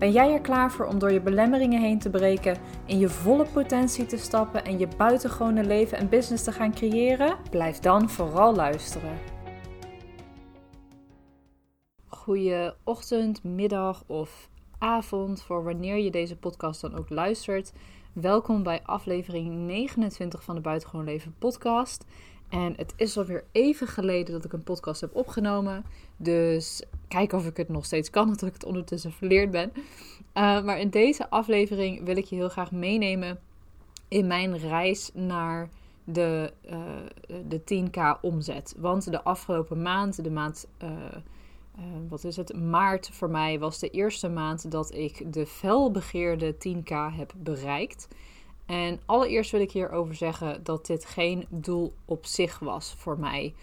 Ben jij er klaar voor om door je belemmeringen heen te breken, in je volle potentie te stappen en je buitengewone leven en business te gaan creëren? Blijf dan vooral luisteren. Goeie ochtend, middag of avond voor wanneer je deze podcast dan ook luistert. Welkom bij aflevering 29 van de Buitengewoon Leven podcast. En het is alweer even geleden dat ik een podcast heb opgenomen. Dus kijk of ik het nog steeds kan, dat ik het ondertussen verleerd ben. Uh, maar in deze aflevering wil ik je heel graag meenemen in mijn reis naar de, uh, de 10k omzet. Want de afgelopen maand, de maand, uh, wat is het, maart voor mij, was de eerste maand dat ik de felbegeerde 10k heb bereikt. En allereerst wil ik hierover zeggen dat dit geen doel op zich was voor mij.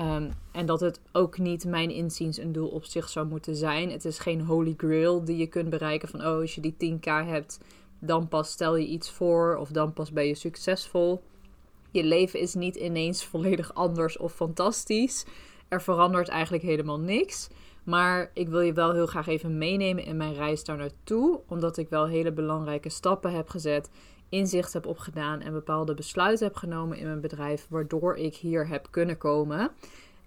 Um, en dat het ook niet, mijn inziens, een doel op zich zou moeten zijn. Het is geen holy grail die je kunt bereiken van, oh, als je die 10k hebt, dan pas stel je iets voor of dan pas ben je succesvol. Je leven is niet ineens volledig anders of fantastisch. Er verandert eigenlijk helemaal niks. Maar ik wil je wel heel graag even meenemen in mijn reis daar naartoe, omdat ik wel hele belangrijke stappen heb gezet inzicht heb opgedaan en bepaalde besluiten heb genomen in mijn bedrijf, waardoor ik hier heb kunnen komen.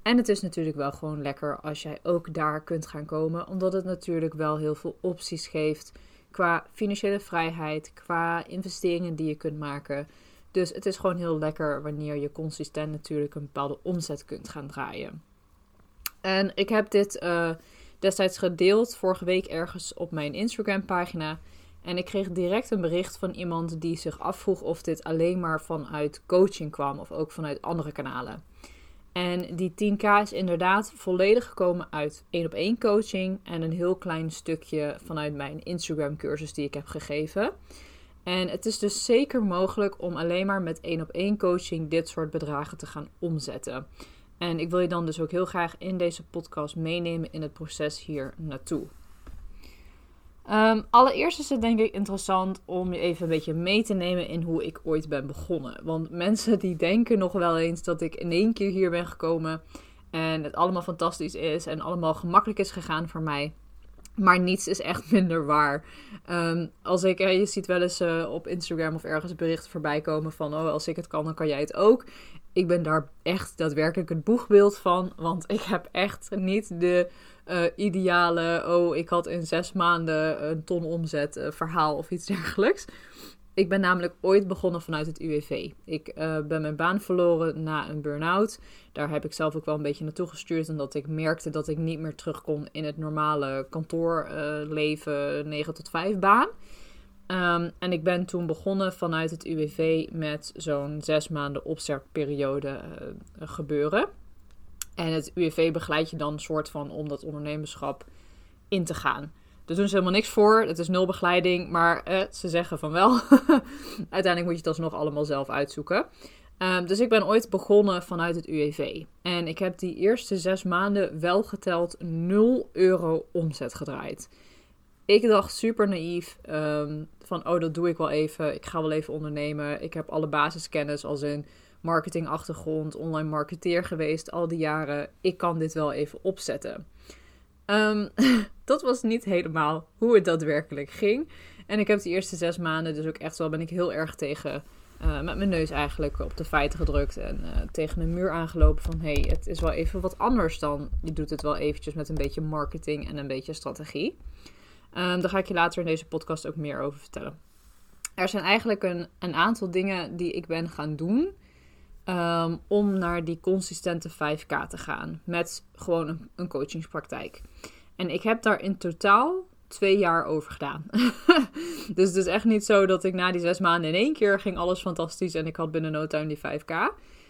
En het is natuurlijk wel gewoon lekker als jij ook daar kunt gaan komen, omdat het natuurlijk wel heel veel opties geeft qua financiële vrijheid, qua investeringen die je kunt maken. Dus het is gewoon heel lekker wanneer je consistent natuurlijk een bepaalde omzet kunt gaan draaien. En ik heb dit uh, destijds gedeeld vorige week ergens op mijn Instagram pagina. En ik kreeg direct een bericht van iemand die zich afvroeg of dit alleen maar vanuit coaching kwam of ook vanuit andere kanalen. En die 10k is inderdaad volledig gekomen uit één op één coaching en een heel klein stukje vanuit mijn Instagram cursus die ik heb gegeven. En het is dus zeker mogelijk om alleen maar met één op één coaching dit soort bedragen te gaan omzetten. En ik wil je dan dus ook heel graag in deze podcast meenemen in het proces hier naartoe. Um, allereerst is het denk ik interessant om je even een beetje mee te nemen in hoe ik ooit ben begonnen. Want mensen die denken nog wel eens dat ik in één keer hier ben gekomen en het allemaal fantastisch is en allemaal gemakkelijk is gegaan voor mij. Maar niets is echt minder waar. Um, als ik, je ziet wel eens uh, op Instagram of ergens berichten voorbij komen van: Oh, als ik het kan, dan kan jij het ook. Ik ben daar echt daadwerkelijk het boegbeeld van. Want ik heb echt niet de uh, ideale, oh, ik had in zes maanden een ton omzet uh, verhaal of iets dergelijks. Ik ben namelijk ooit begonnen vanuit het UWV. Ik uh, ben mijn baan verloren na een burn-out. Daar heb ik zelf ook wel een beetje naartoe gestuurd. Omdat ik merkte dat ik niet meer terug kon in het normale kantoorleven, 9 tot 5 baan. Um, en ik ben toen begonnen vanuit het UWV met zo'n zes maanden opstartperiode gebeuren. En het UWV begeleidt je dan een soort van om dat ondernemerschap in te gaan. Daar doen ze helemaal niks voor. Het is nul begeleiding. Maar eh, ze zeggen van wel. Uiteindelijk moet je het alsnog allemaal zelf uitzoeken. Um, dus ik ben ooit begonnen vanuit het UWV. En ik heb die eerste zes maanden wel geteld 0 euro omzet gedraaid. Ik dacht super naïef um, van, oh dat doe ik wel even. Ik ga wel even ondernemen. Ik heb alle basiskennis als in marketingachtergrond, online marketeer geweest al die jaren. Ik kan dit wel even opzetten. Um, dat was niet helemaal hoe het daadwerkelijk ging. En ik heb de eerste zes maanden dus ook echt wel ben ik heel erg tegen uh, met mijn neus eigenlijk op de feiten gedrukt en uh, tegen een muur aangelopen van hey, het is wel even wat anders dan je doet het wel eventjes met een beetje marketing en een beetje strategie. Um, daar ga ik je later in deze podcast ook meer over vertellen. Er zijn eigenlijk een, een aantal dingen die ik ben gaan doen Um, om naar die consistente 5K te gaan. Met gewoon een, een coachingspraktijk. En ik heb daar in totaal twee jaar over gedaan. dus het is echt niet zo dat ik na die zes maanden in één keer ging alles fantastisch en ik had binnen no time die 5K.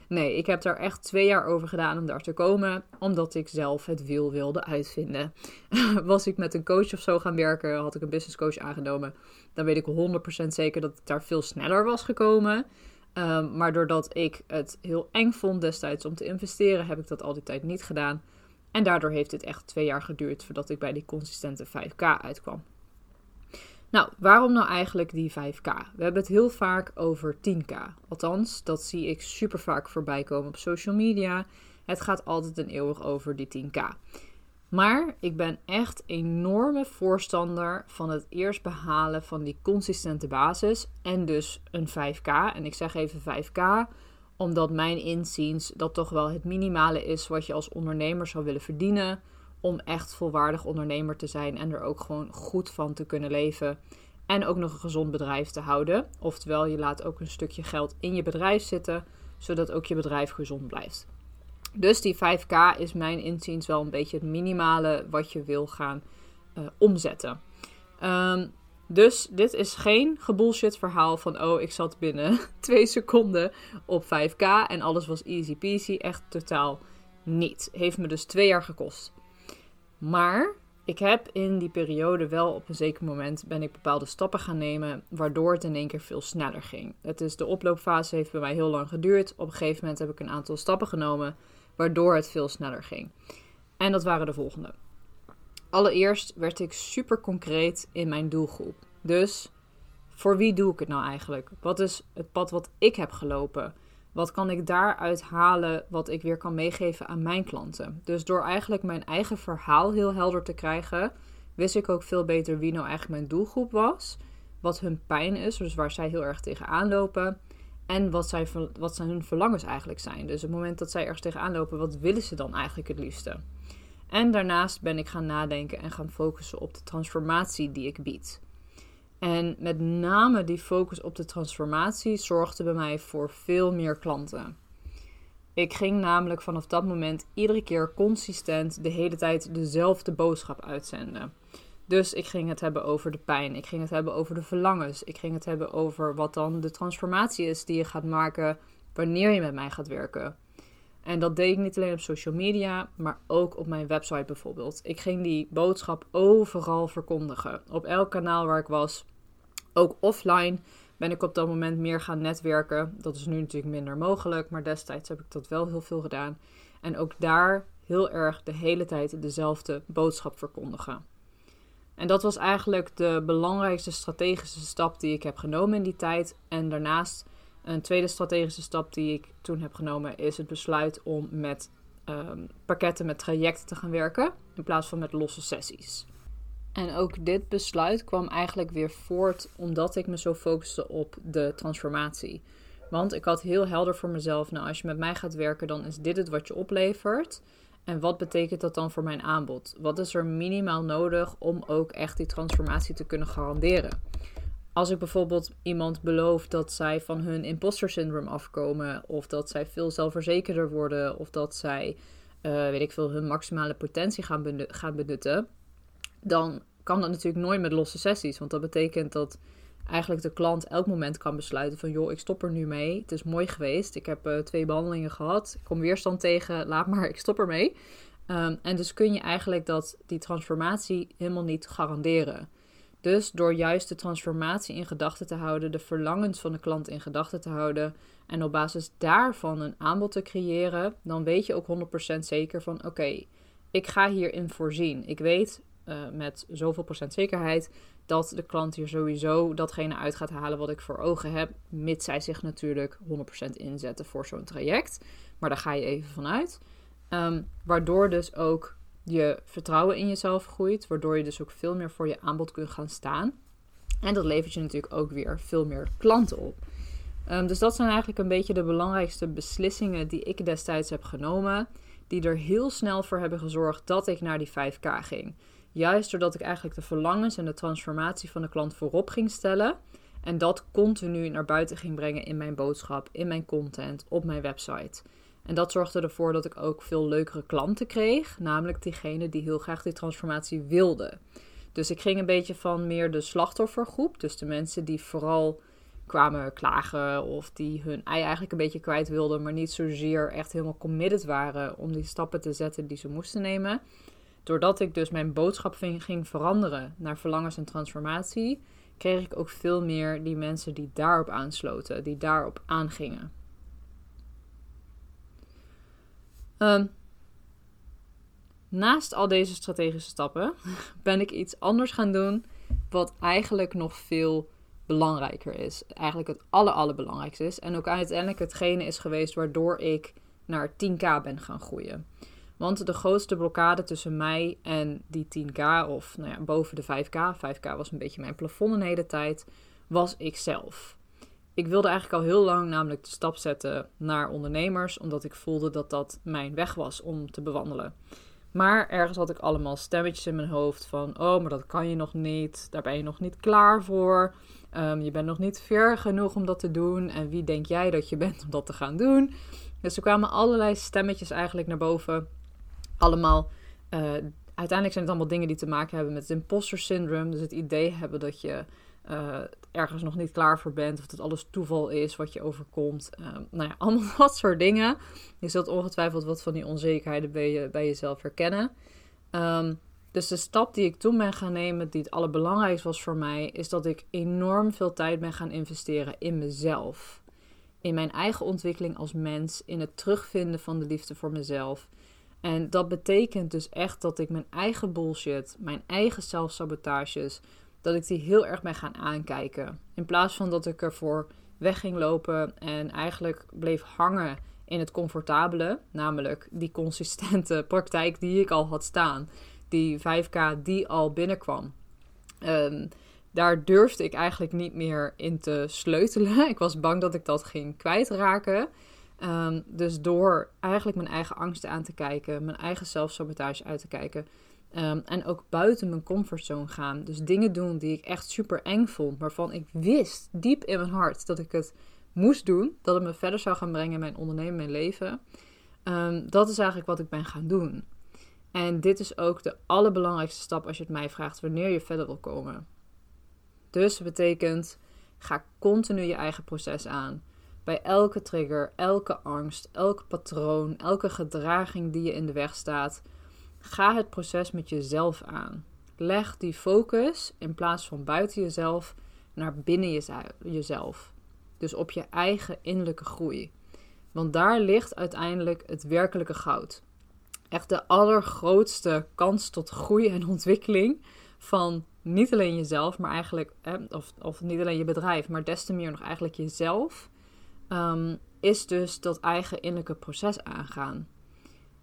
Nee, ik heb daar echt twee jaar over gedaan om daar te komen, omdat ik zelf het wiel wilde uitvinden. Was ik met een coach of zo gaan werken, had ik een business coach aangenomen, dan weet ik 100% zeker dat ik daar veel sneller was gekomen. Um, maar doordat ik het heel eng vond destijds om te investeren, heb ik dat al die tijd niet gedaan. En daardoor heeft het echt twee jaar geduurd voordat ik bij die consistente 5K uitkwam. Nou, waarom nou eigenlijk die 5K? We hebben het heel vaak over 10K. Althans, dat zie ik super vaak voorbij komen op social media. Het gaat altijd een eeuwig over die 10K. Maar ik ben echt enorme voorstander van het eerst behalen van die consistente basis en dus een 5K. En ik zeg even 5K omdat mijn inziens dat toch wel het minimale is wat je als ondernemer zou willen verdienen om echt volwaardig ondernemer te zijn en er ook gewoon goed van te kunnen leven. En ook nog een gezond bedrijf te houden. Oftewel, je laat ook een stukje geld in je bedrijf zitten, zodat ook je bedrijf gezond blijft. Dus die 5K is mijn inziens wel een beetje het minimale wat je wil gaan uh, omzetten. Um, dus dit is geen gebullshit verhaal van oh, ik zat binnen twee seconden op 5K en alles was easy peasy. Echt totaal niet. Heeft me dus twee jaar gekost. Maar ik heb in die periode wel op een zeker moment ben ik bepaalde stappen gaan nemen, waardoor het in één keer veel sneller ging. Het is de oploopfase heeft bij mij heel lang geduurd. Op een gegeven moment heb ik een aantal stappen genomen, waardoor het veel sneller ging. En dat waren de volgende. Allereerst werd ik super concreet in mijn doelgroep. Dus voor wie doe ik het nou eigenlijk? Wat is het pad wat ik heb gelopen? Wat kan ik daaruit halen wat ik weer kan meegeven aan mijn klanten? Dus door eigenlijk mijn eigen verhaal heel helder te krijgen, wist ik ook veel beter wie nou eigenlijk mijn doelgroep was. Wat hun pijn is, dus waar zij heel erg tegenaan lopen. En wat, wat zijn hun verlangens eigenlijk zijn. Dus op het moment dat zij ergens tegenaan lopen, wat willen ze dan eigenlijk het liefste? En daarnaast ben ik gaan nadenken en gaan focussen op de transformatie die ik bied. En met name die focus op de transformatie zorgde bij mij voor veel meer klanten. Ik ging namelijk vanaf dat moment iedere keer consistent de hele tijd dezelfde boodschap uitzenden. Dus ik ging het hebben over de pijn, ik ging het hebben over de verlangens, ik ging het hebben over wat dan de transformatie is die je gaat maken wanneer je met mij gaat werken. En dat deed ik niet alleen op social media, maar ook op mijn website bijvoorbeeld. Ik ging die boodschap overal verkondigen. Op elk kanaal waar ik was. Ook offline ben ik op dat moment meer gaan netwerken. Dat is nu natuurlijk minder mogelijk, maar destijds heb ik dat wel heel veel gedaan. En ook daar heel erg de hele tijd dezelfde boodschap verkondigen. En dat was eigenlijk de belangrijkste strategische stap die ik heb genomen in die tijd. En daarnaast een tweede strategische stap die ik toen heb genomen is het besluit om met ehm, pakketten met trajecten te gaan werken in plaats van met losse sessies. En ook dit besluit kwam eigenlijk weer voort omdat ik me zo focuste op de transformatie. Want ik had heel helder voor mezelf, nou als je met mij gaat werken, dan is dit het wat je oplevert. En wat betekent dat dan voor mijn aanbod? Wat is er minimaal nodig om ook echt die transformatie te kunnen garanderen? als ik bijvoorbeeld iemand beloof dat zij van hun imposter syndroom afkomen, of dat zij veel zelfverzekerder worden, of dat zij, uh, weet ik veel, hun maximale potentie gaan, gaan benutten, dan kan dat natuurlijk nooit met losse sessies. Want dat betekent dat eigenlijk de klant elk moment kan besluiten van joh, ik stop er nu mee. Het is mooi geweest. Ik heb uh, twee behandelingen gehad. Ik kom weerstand tegen. Laat maar, ik stop ermee. Um, en dus kun je eigenlijk dat die transformatie helemaal niet garanderen. Dus door juist de transformatie in gedachten te houden, de verlangens van de klant in gedachten te houden en op basis daarvan een aanbod te creëren, dan weet je ook 100% zeker van oké, ik ga hierin voorzien. Ik weet uh, met zoveel procent zekerheid dat de klant hier sowieso datgene uit gaat halen wat ik voor ogen heb, mits zij zich natuurlijk 100% inzetten voor zo'n traject. Maar daar ga je even vanuit. Um, waardoor dus ook je vertrouwen in jezelf groeit, waardoor je dus ook veel meer voor je aanbod kunt gaan staan. En dat levert je natuurlijk ook weer veel meer klanten op. Um, dus dat zijn eigenlijk een beetje de belangrijkste beslissingen die ik destijds heb genomen, die er heel snel voor hebben gezorgd dat ik naar die 5K ging. Juist doordat ik eigenlijk de verlangens en de transformatie van de klant voorop ging stellen. En dat continu naar buiten ging brengen in mijn boodschap, in mijn content, op mijn website. En dat zorgde ervoor dat ik ook veel leukere klanten kreeg, namelijk diegenen die heel graag die transformatie wilden. Dus ik ging een beetje van meer de slachtoffergroep, dus de mensen die vooral kwamen klagen of die hun ei eigenlijk een beetje kwijt wilden, maar niet zozeer echt helemaal committed waren om die stappen te zetten die ze moesten nemen. Doordat ik dus mijn boodschap ging veranderen naar verlangens en transformatie, kreeg ik ook veel meer die mensen die daarop aansloten, die daarop aangingen. Ehm, naast al deze strategische stappen ben ik iets anders gaan doen, wat eigenlijk nog veel belangrijker is. Eigenlijk het aller, allerbelangrijkste is. En ook uiteindelijk hetgene is geweest waardoor ik naar 10k ben gaan groeien. Want de grootste blokkade tussen mij en die 10k, of nou ja, boven de 5k, 5k was een beetje mijn plafond een hele tijd, was ik zelf. Ik wilde eigenlijk al heel lang namelijk de stap zetten naar ondernemers, omdat ik voelde dat dat mijn weg was om te bewandelen. Maar ergens had ik allemaal stemmetjes in mijn hoofd van: oh, maar dat kan je nog niet, daar ben je nog niet klaar voor. Ehm, je bent nog niet ver genoeg om dat te doen. En wie denk jij dat je bent om dat te gaan doen? Dus er kwamen allerlei stemmetjes eigenlijk naar boven. Allemaal. Uh, uiteindelijk zijn het allemaal dingen die te maken hebben met het imposter syndrome. Dus het idee hebben dat je uh, ergens nog niet klaar voor bent. Of dat alles toeval is wat je overkomt. Uh, nou ja, allemaal dat soort dingen. Je zult ongetwijfeld wat van die onzekerheden bij, je, bij jezelf herkennen. Um, dus de stap die ik toen ben gaan nemen, die het allerbelangrijkste was voor mij, is dat ik enorm veel tijd ben gaan investeren in mezelf. In mijn eigen ontwikkeling als mens, in het terugvinden van de liefde voor mezelf. En dat betekent dus echt dat ik mijn eigen bullshit, mijn eigen zelfsabotages, dat ik die heel erg ben gaan aankijken. In plaats van dat ik ervoor weg ging lopen en eigenlijk bleef hangen in het comfortabele, namelijk die consistente praktijk die ik al had staan die 5K die al binnenkwam. Um, daar durfde ik eigenlijk niet meer in te sleutelen. Ik was bang dat ik dat ging kwijtraken. Um, dus door eigenlijk mijn eigen angsten aan te kijken, mijn eigen zelfsabotage uit te kijken. Um, en ook buiten mijn comfortzone gaan. Dus dingen doen die ik echt super eng vond. Waarvan ik wist diep in mijn hart dat ik het moest doen. Dat het me verder zou gaan brengen in mijn ondernemen, mijn leven. Um, dat is eigenlijk wat ik ben gaan doen. En dit is ook de allerbelangrijkste stap als je het mij vraagt wanneer je verder wil komen. Dus betekent, ga continu je eigen proces aan. Bij elke trigger, elke angst, elk patroon, elke gedraging die je in de weg staat, ga het proces met jezelf aan. Leg die focus in plaats van buiten jezelf naar binnen jezelf. Dus op je eigen innerlijke groei. Want daar ligt uiteindelijk het werkelijke goud echt de allergrootste kans tot groei en ontwikkeling van niet alleen jezelf, maar eigenlijk, of, of niet alleen je bedrijf, maar des te meer nog eigenlijk jezelf, ehm, is dus dat eigen innerlijke proces aangaan.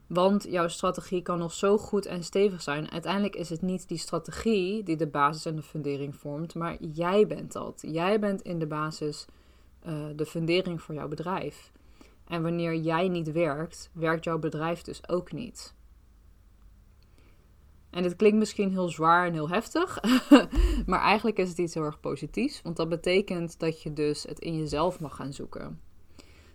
Want jouw strategie kan nog zo goed en stevig zijn. Uiteindelijk is het niet die strategie die de basis en de fundering vormt, maar jij bent dat. Jij bent in de basis uh, de fundering voor jouw bedrijf. En wanneer jij niet werkt, werkt jouw bedrijf dus ook niet. En dit klinkt misschien heel zwaar en heel heftig, maar eigenlijk is het iets heel erg positiefs, want dat betekent dat je dus het in jezelf mag gaan zoeken.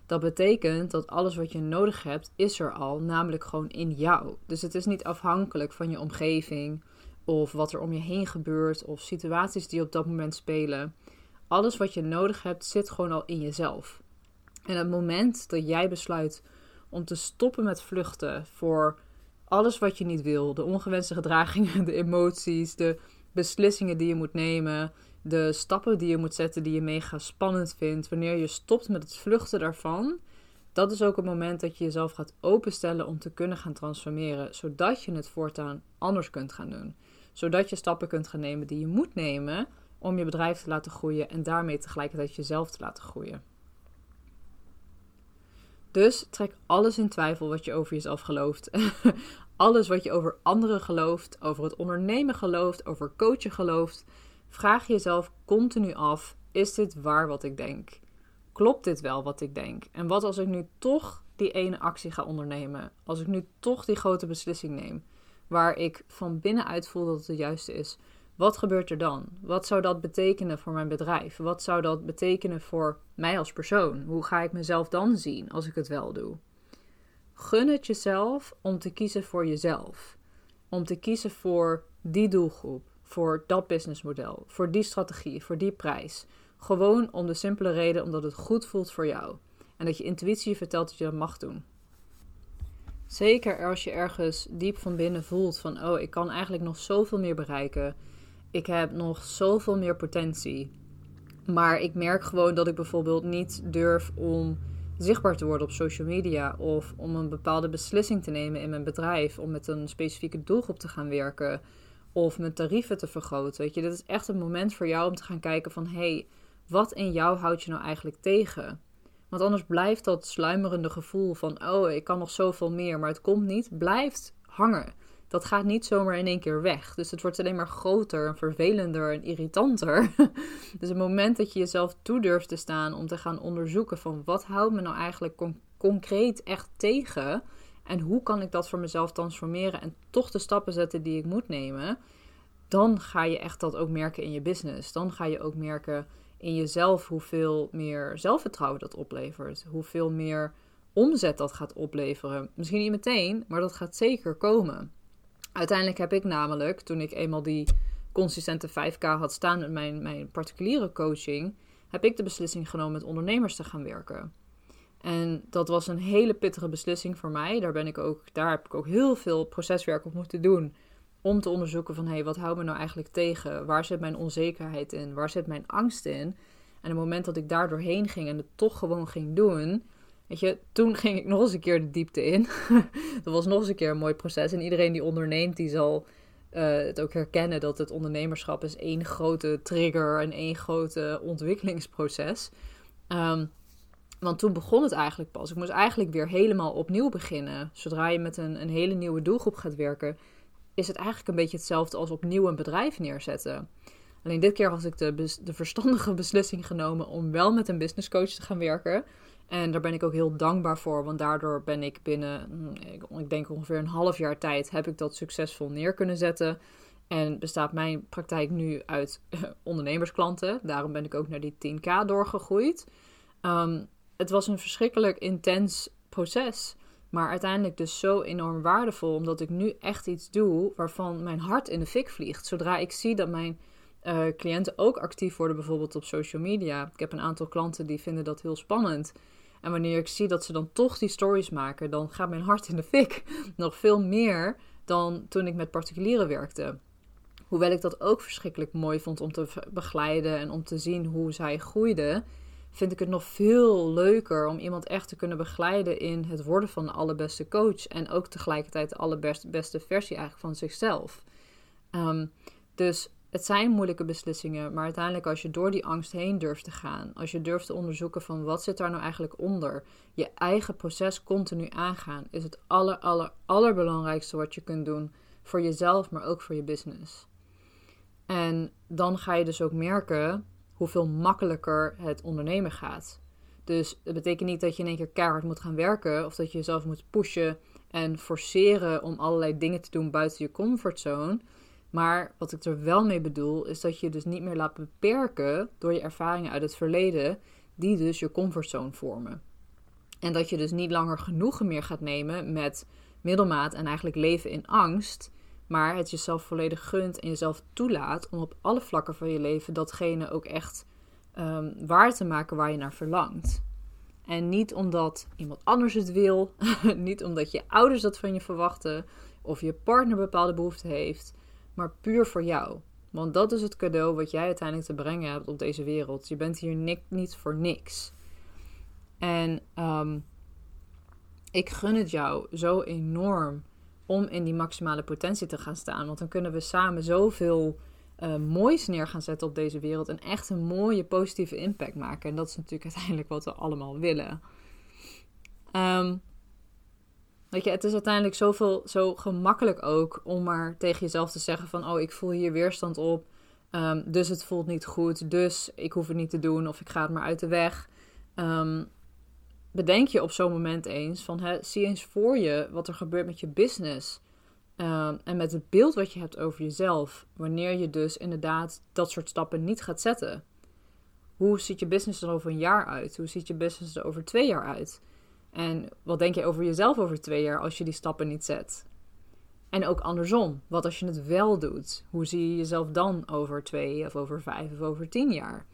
Dat betekent dat alles wat je nodig hebt, is er al, namelijk gewoon in jou. Dus het is niet afhankelijk van je omgeving of wat er om je heen gebeurt of situaties die op dat moment spelen. Alles wat je nodig hebt, zit gewoon al in jezelf. En het moment dat jij besluit om te stoppen met vluchten voor alles wat je niet wil, de ongewenste gedragingen, de emoties, de beslissingen die je moet nemen, de stappen die je moet zetten die je mega spannend vindt, wanneer je stopt met het vluchten daarvan, dat is ook het moment dat je jezelf gaat openstellen om te kunnen gaan transformeren, zodat je het voortaan anders kunt gaan doen. Zodat je stappen kunt gaan nemen die je moet nemen om je bedrijf te laten groeien en daarmee tegelijkertijd jezelf te laten groeien. Dus trek alles in twijfel wat je over jezelf gelooft. alles wat je over anderen gelooft, over het ondernemen gelooft, over coachen gelooft. Vraag jezelf continu af: is dit waar wat ik denk? Klopt dit wel wat ik denk? En wat als ik nu toch die ene actie ga ondernemen? Als ik nu toch die grote beslissing neem, waar ik van binnenuit voel dat het de juiste is? Wat gebeurt er dan? Wat zou dat betekenen voor mijn bedrijf? Wat zou dat betekenen voor mij als persoon? Hoe ga ik mezelf dan zien als ik het wel doe? Gun het jezelf om te kiezen voor jezelf. Om te kiezen voor die doelgroep, voor dat businessmodel, voor die strategie, voor die prijs. Gewoon om de simpele reden omdat het goed voelt voor jou. En dat je intuïtie vertelt dat je dat mag doen. Zeker als je ergens diep van binnen voelt van, oh, ik kan eigenlijk nog zoveel meer bereiken ik heb nog zoveel meer potentie. Maar ik merk gewoon dat ik bijvoorbeeld niet durf om zichtbaar te worden op social media of om een bepaalde beslissing te nemen in mijn bedrijf, om met een specifieke doelgroep te gaan werken of mijn tarieven te vergroten. Weet je, dit is echt een moment voor jou om te gaan kijken van hey, wat in jou houdt je nou eigenlijk tegen? Want anders blijft dat sluimerende gevoel van oh, ik kan nog zoveel meer, maar het komt niet, blijft hangen. Dat gaat niet zomaar in één keer weg. Dus het wordt alleen maar groter en vervelender en irritanter. dus het moment dat je jezelf toe durft te staan om te gaan onderzoeken van wat houdt me nou eigenlijk concreet echt tegen en hoe kan ik dat voor mezelf transformeren en toch de stappen zetten die ik moet nemen, dan ga je echt dat ook merken in je business. Dan ga je ook merken in jezelf hoeveel meer zelfvertrouwen dat oplevert. Hoeveel meer omzet dat gaat opleveren. Misschien niet meteen, maar dat gaat zeker komen. Uiteindelijk heb ik namelijk, toen ik eenmaal die consistente 5K had staan met mijn, mijn particuliere coaching, heb ik de beslissing genomen met ondernemers te gaan werken. En dat was een hele pittige beslissing voor mij. Daar, ben ik ook, daar heb ik ook heel veel proceswerk op moeten doen. Om te onderzoeken van, hé, hey, wat houdt me nou eigenlijk tegen? Waar zit mijn onzekerheid in? Waar zit mijn angst in? En het moment dat ik daar doorheen ging en het toch gewoon ging doen... Weet je, toen ging ik nog eens een keer de diepte in. dat was nog eens een keer een mooi proces. En iedereen die onderneemt, die zal uh, het ook herkennen dat het ondernemerschap is één grote trigger en één grote ontwikkelingsproces. Um, want toen begon het eigenlijk pas. Ik moest eigenlijk weer helemaal opnieuw beginnen. Zodra je met een, een hele nieuwe doelgroep gaat werken, is het eigenlijk een beetje hetzelfde als opnieuw een bedrijf neerzetten. Alleen dit keer had ik de, de verstandige beslissing genomen om wel met een business coach te gaan werken. En daar ben ik ook heel dankbaar voor, want daardoor ben ik binnen, mm, ik denk ongeveer een half jaar tijd, heb ik dat succesvol neer kunnen zetten. En bestaat mijn praktijk nu uit ondernemersklanten. Daarom ben ik ook naar die 10k doorgegroeid. Um, het was een verschrikkelijk intens proces. Maar uiteindelijk dus zo enorm waardevol, omdat ik nu echt iets doe waarvan mijn hart in de fik vliegt. Zodra ik zie dat mijn uh, cliënten ook actief worden, bijvoorbeeld op social media. Ik heb een aantal klanten die vinden dat heel spannend. En wanneer ik zie dat ze dan toch die stories maken, dan gaat mijn hart in de fik. Nog veel meer dan toen ik met particulieren werkte. Hoewel ik dat ook verschrikkelijk mooi vond om te begeleiden en om te zien hoe zij groeiden vind ik het nog veel leuker om iemand echt te kunnen begeleiden in het worden van de allerbeste coach. En ook tegelijkertijd de allerbeste versie eigenlijk van zichzelf. Ehm, dus het zijn moeilijke beslissingen, maar uiteindelijk als je door die angst heen durft te gaan, als je durft te onderzoeken van wat zit daar nou eigenlijk onder, je eigen proces continu aangaan, is het aller, aller, allerbelangrijkste wat je kunt doen voor jezelf, maar ook voor je business. En dan ga je dus ook merken hoeveel makkelijker het ondernemen gaat. Dus het betekent niet dat je in één keer keihard moet gaan werken of dat je jezelf moet pushen en forceren om allerlei dingen te doen buiten je comfortzone. Maar wat ik er wel mee bedoel, is dat je dus niet meer laat beperken door je ervaringen uit het verleden, die dus je comfortzone vormen. En dat je dus niet langer genoegen meer gaat nemen met middelmaat en eigenlijk leven in angst, maar het jezelf volledig gunt en jezelf toelaat om op alle vlakken van je leven datgene ook echt um, waar te maken waar je naar verlangt. En niet omdat iemand anders het wil, niet omdat je ouders dat van je verwachten of je partner bepaalde behoeften heeft, maar puur voor jou. Want dat is het cadeau wat jij uiteindelijk te brengen hebt op deze wereld. Je bent hier niet voor niks. En um, ik gun het jou zo enorm om in die maximale potentie te gaan staan. Want dan kunnen we samen zoveel uh, moois neer gaan zetten op deze wereld. En echt een mooie positieve impact maken. En dat is natuurlijk uiteindelijk wat we allemaal willen. Um, weet je, het is uiteindelijk zoveel, zo gemakkelijk ook om maar tegen jezelf te zeggen van... Oh, ik voel hier weerstand op. Um, dus het voelt niet goed. Dus ik hoef het niet te doen. Of ik ga het maar uit de weg. Um, bedenk je op zo'n moment eens van hè, zie eens voor je wat er gebeurt met je business. Ehm, en met het beeld wat je hebt over jezelf, wanneer je dus inderdaad dat soort stappen niet gaat zetten. Hoe ziet je business er over een jaar uit? Hoe ziet je business er over twee jaar uit? En wat denk je over jezelf over twee jaar als je die stappen niet zet? En ook andersom, wat als je het wel doet? Hoe zie je jezelf dan over twee of over vijf of over tien jaar?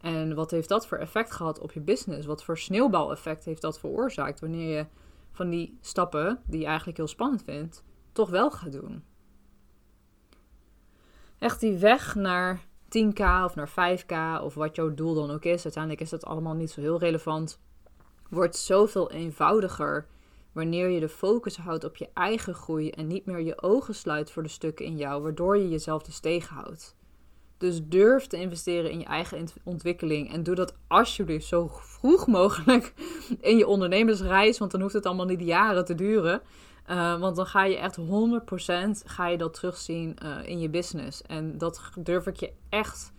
En wat heeft dat voor effect gehad op je business? Wat voor sneeuwbaleffect heeft dat veroorzaakt wanneer je van die stappen, die je eigenlijk heel spannend vindt, toch wel gaat doen? echt die weg naar 10k of naar 5k of wat jouw doel dan ook is. Uiteindelijk is dat allemaal niet zo heel relevant. Wordt zoveel eenvoudiger wanneer je de focus houdt op je eigen groei en niet meer je ogen sluit voor de stukken in jou, waardoor je jezelf dus tegenhoudt. Dus durf te investeren in je eigen ontwikkeling. En doe dat alsjeblieft zo vroeg mogelijk in je ondernemersreis. Want dan hoeft het allemaal niet jaren te duren. Uh, want dan ga je echt 100% ga je dat terugzien uh, in je business. En dat durf ik je echt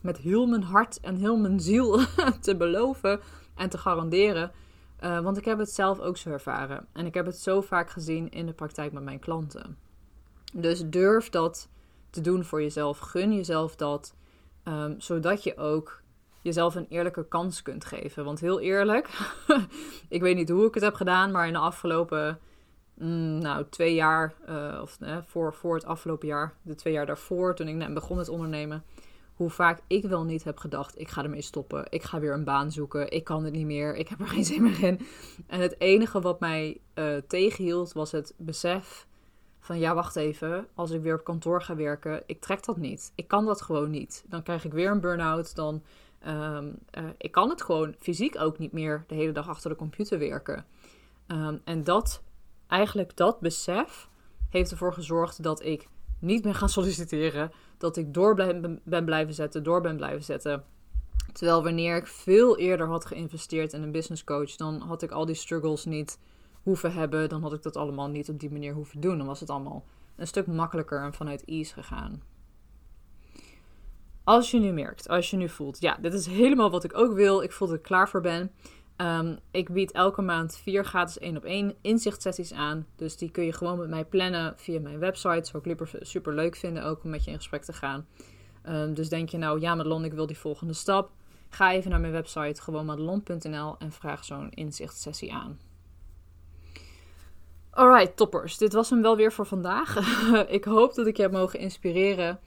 met heel mijn hart en heel mijn ziel te beloven en te garanderen. Uh, want ik heb het zelf ook zo ervaren. En ik heb het zo vaak gezien in de praktijk met mijn klanten. Dus durf dat te doen voor jezelf. Gun jezelf dat. Um, zodat je ook jezelf een eerlijke kans kunt geven. Want heel eerlijk, ik weet niet hoe ik het heb gedaan, maar in de afgelopen mm, nou, twee jaar, uh, of uh, voor, voor het afgelopen jaar, de twee jaar daarvoor, toen ik net begon met ondernemen, hoe vaak ik wel niet heb gedacht: ik ga ermee stoppen, ik ga weer een baan zoeken, ik kan het niet meer, ik heb er geen zin meer in. En het enige wat mij uh, tegenhield was het besef van ja, wacht even, als ik weer op kantoor ga werken, ik trek dat niet. Ik kan dat gewoon niet. Dan krijg ik weer een burn-out. Dan, um, ik kan het gewoon fysiek ook niet meer de hele dag achter de computer werken. Um, en dat, eigenlijk dat besef, heeft ervoor gezorgd dat ik niet ben gaan solliciteren. Dat ik door ben blijven zetten, door ben blijven zetten. Terwijl wanneer ik veel eerder had geïnvesteerd in een business coach, dan had ik al die struggles niet hoeven hebben, dan had ik dat allemaal niet op die manier hoeven doen. Dan was het allemaal een stuk makkelijker en vanuit ease gegaan. Als je nu merkt, als je nu voelt, ja, dit is helemaal wat ik ook wil, ik voel dat ik klaar voor ben. Um, ik bied elke maand vier gratis één op één inzichtsessies aan. Dus die kun je gewoon met mij plannen via mijn website. Zou ik super leuk vinden ook om met je in gesprek te gaan. Um, dus denk je nou, ja Madelon, ik wil die volgende stap. Ga even naar mijn website, gewoon madelon.nl en vraag zo'n inzichtssessie aan. Alright, toppers. Dit was hem wel weer voor vandaag. ik hoop dat ik je heb mogen inspireren.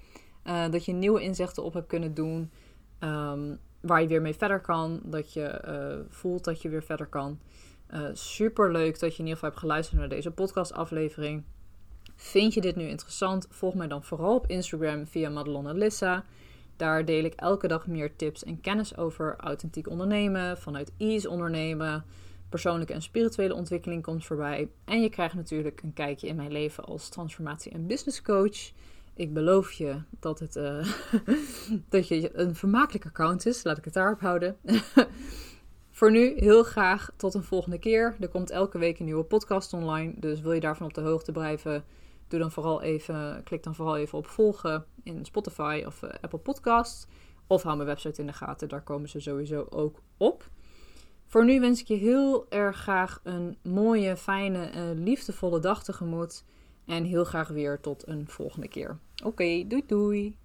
Uh, dat je nieuwe inzichten op hebt kunnen doen. Um, waar je weer mee verder kan. Dat je uh, voelt dat je weer verder kan. Uh, Super leuk dat je in ieder geval hebt geluisterd naar deze podcastaflevering. Vind je dit nu interessant? Volg mij dan vooral op Instagram via Madelon Lissa. Daar deel ik elke dag meer tips en kennis over authentiek ondernemen, vanuit ease ondernemen persoonlijke en spirituele ontwikkeling komt voorbij. En je krijgt natuurlijk een kijkje in mijn leven als transformatie- en business coach. Ik beloof je dat het uh, dat je een vermakelijk account is. Laat ik het daarop houden. Voor nu heel graag tot een volgende keer. Er komt elke week een nieuwe podcast online. Dus wil je daarvan op de hoogte blijven, doe dan vooral even, klik dan vooral even op volgen in Spotify of uh, Apple Podcasts. Of hou mijn website in de gaten, daar komen ze sowieso ook op. Voor nu wens ik je heel erg graag een mooie, fijne, en liefdevolle dag tegemoet. En heel graag weer tot een volgende keer. Oké, doei doei!